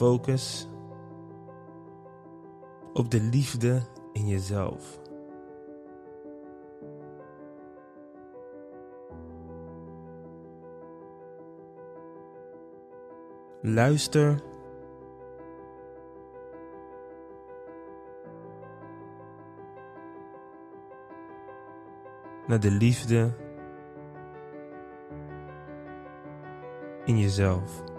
Focus op de liefde in jezelf. Luister naar de liefde in jezelf.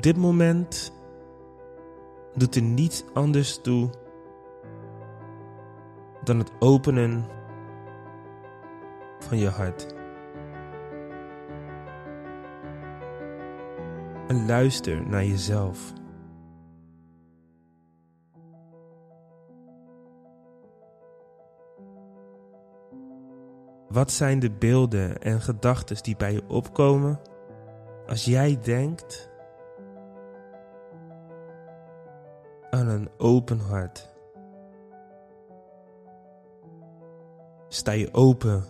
Op dit moment doet er niets anders toe dan het openen van je hart. En luister naar jezelf. Wat zijn de beelden en gedachten die bij je opkomen als jij denkt aan een open hart? Sta je open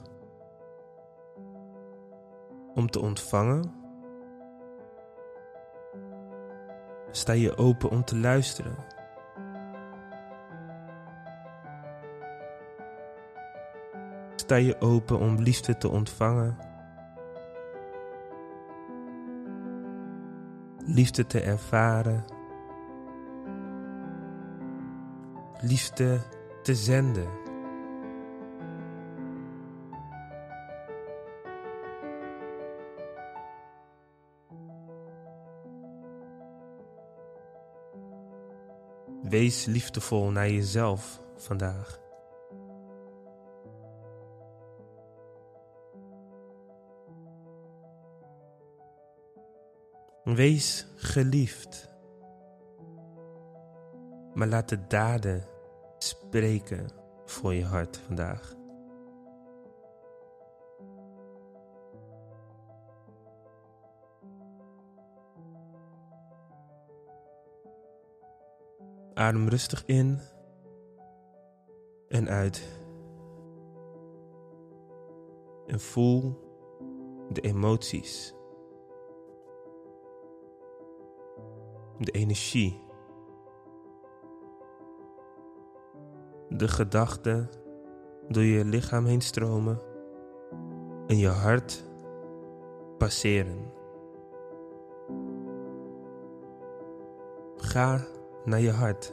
om te ontvangen? Sta je open om te luisteren? Sta je open om liefde te ontvangen? Liefde te ervaren? Liefde te zenden? Wees liefdevol naar jezelf vandaag. Wees geliefd. Maar laat de daden spreken voor je hart vandaag. Adem rustig in en uit. En voel de emoties. De energie. De gedachten door je lichaam heen stromen en je hart passeren. Ga naar je hart.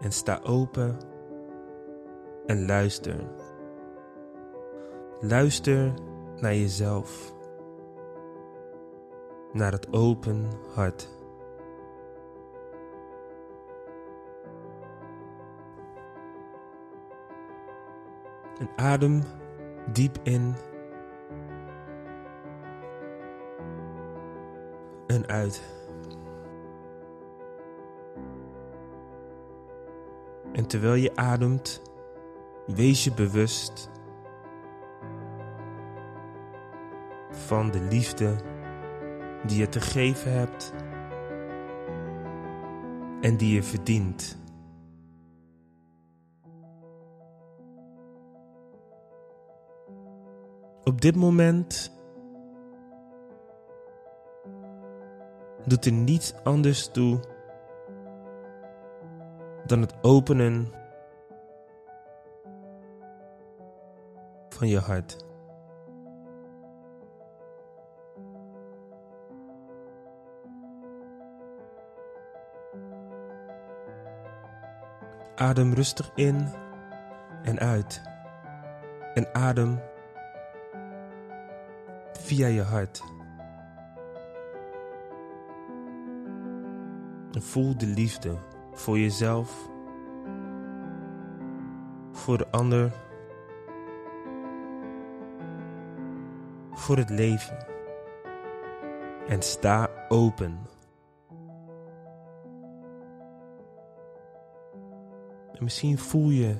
En sta open en luister. Luister naar jezelf. Naar het open hart. En adem diep in en uit. En terwijl je ademt, wees je bewust van de liefde die je te geven hebt en die je verdient. Op dit moment doet er niets anders toe dan het openen van je hart. Adem rustig in en uit. En adem via je hart. Voel de liefde voor jezelf, voor de ander, voor het leven. En sta open. En misschien voel je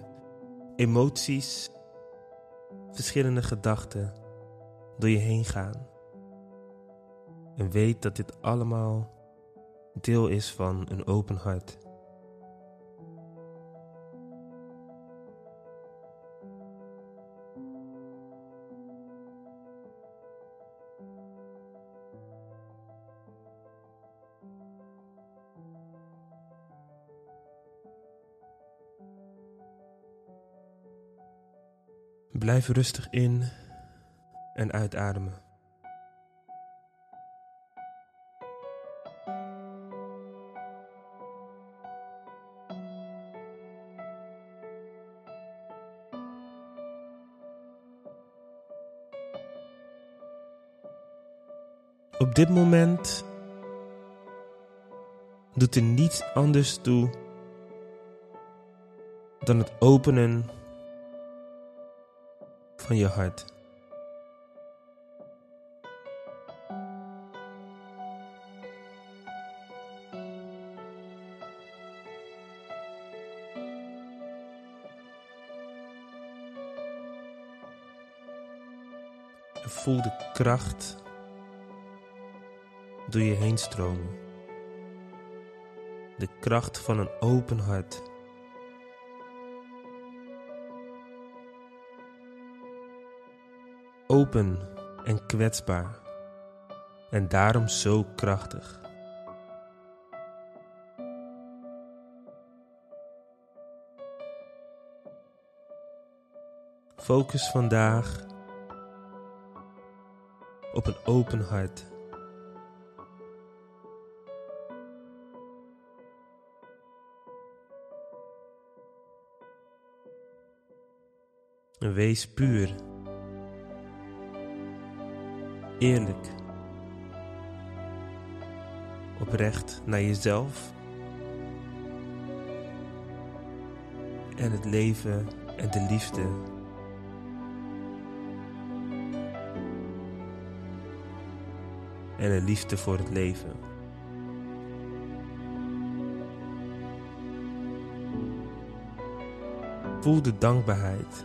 emoties, verschillende gedachten door je heen gaan. En weet dat dit allemaal deel is van een open hart. Blijf rustig in en uitademen. Op dit moment doet er niets anders toe dan het openen van je hart. Voel de kracht door je heen stromen. De kracht van een open hart. Open en kwetsbaar. En daarom zo krachtig. Focus vandaag op een open hart. Wees puur. Eerlijk. Oprecht naar jezelf. En het leven en de liefde. En de liefde voor het leven. Voel de dankbaarheid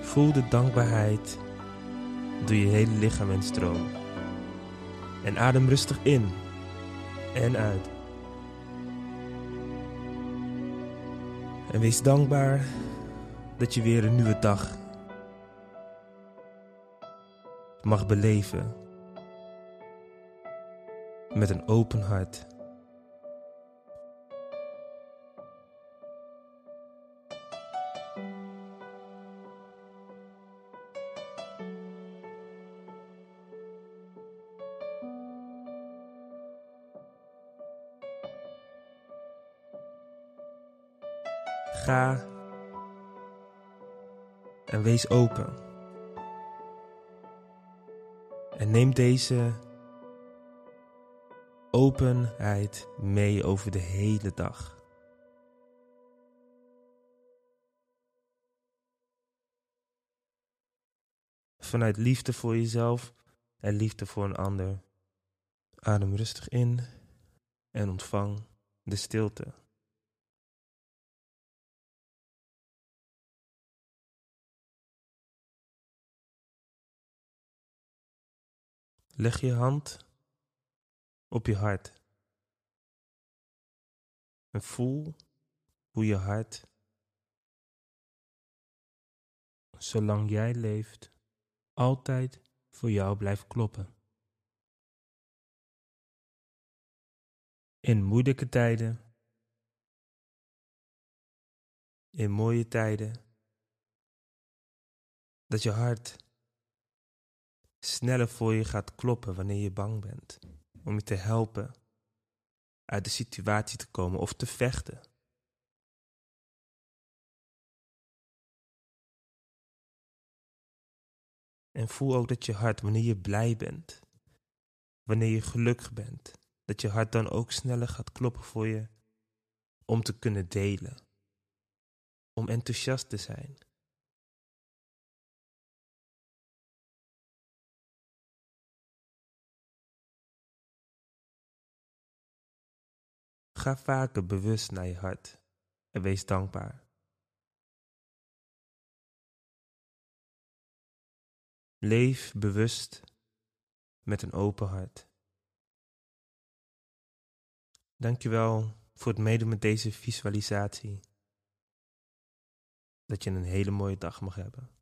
Voel de dankbaarheid door je hele lichaam en stroom. En adem rustig in en uit. En wees dankbaar dat je weer een nieuwe dag mag beleven met een open hart. Ga en wees open. En neem deze openheid mee over de hele dag. Vanuit liefde voor jezelf en liefde voor een ander. Adem rustig in en ontvang de stilte. Leg je hand op je hart. En voel hoe je hart, zolang jij leeft, altijd voor jou blijft kloppen. In moeilijke tijden, in mooie tijden, dat je hart sneller voor je gaat kloppen wanneer je bang bent. Om je te helpen uit de situatie te komen of te vechten. En voel ook dat je hart, wanneer je blij bent, wanneer je gelukkig bent, dat je hart dan ook sneller gaat kloppen voor je om te kunnen delen, om enthousiast te zijn. Ga vaker bewust naar je hart en wees dankbaar. Leef bewust met een open hart. Dankjewel voor het meedoen met deze visualisatie. Dat je een hele mooie dag mag hebben.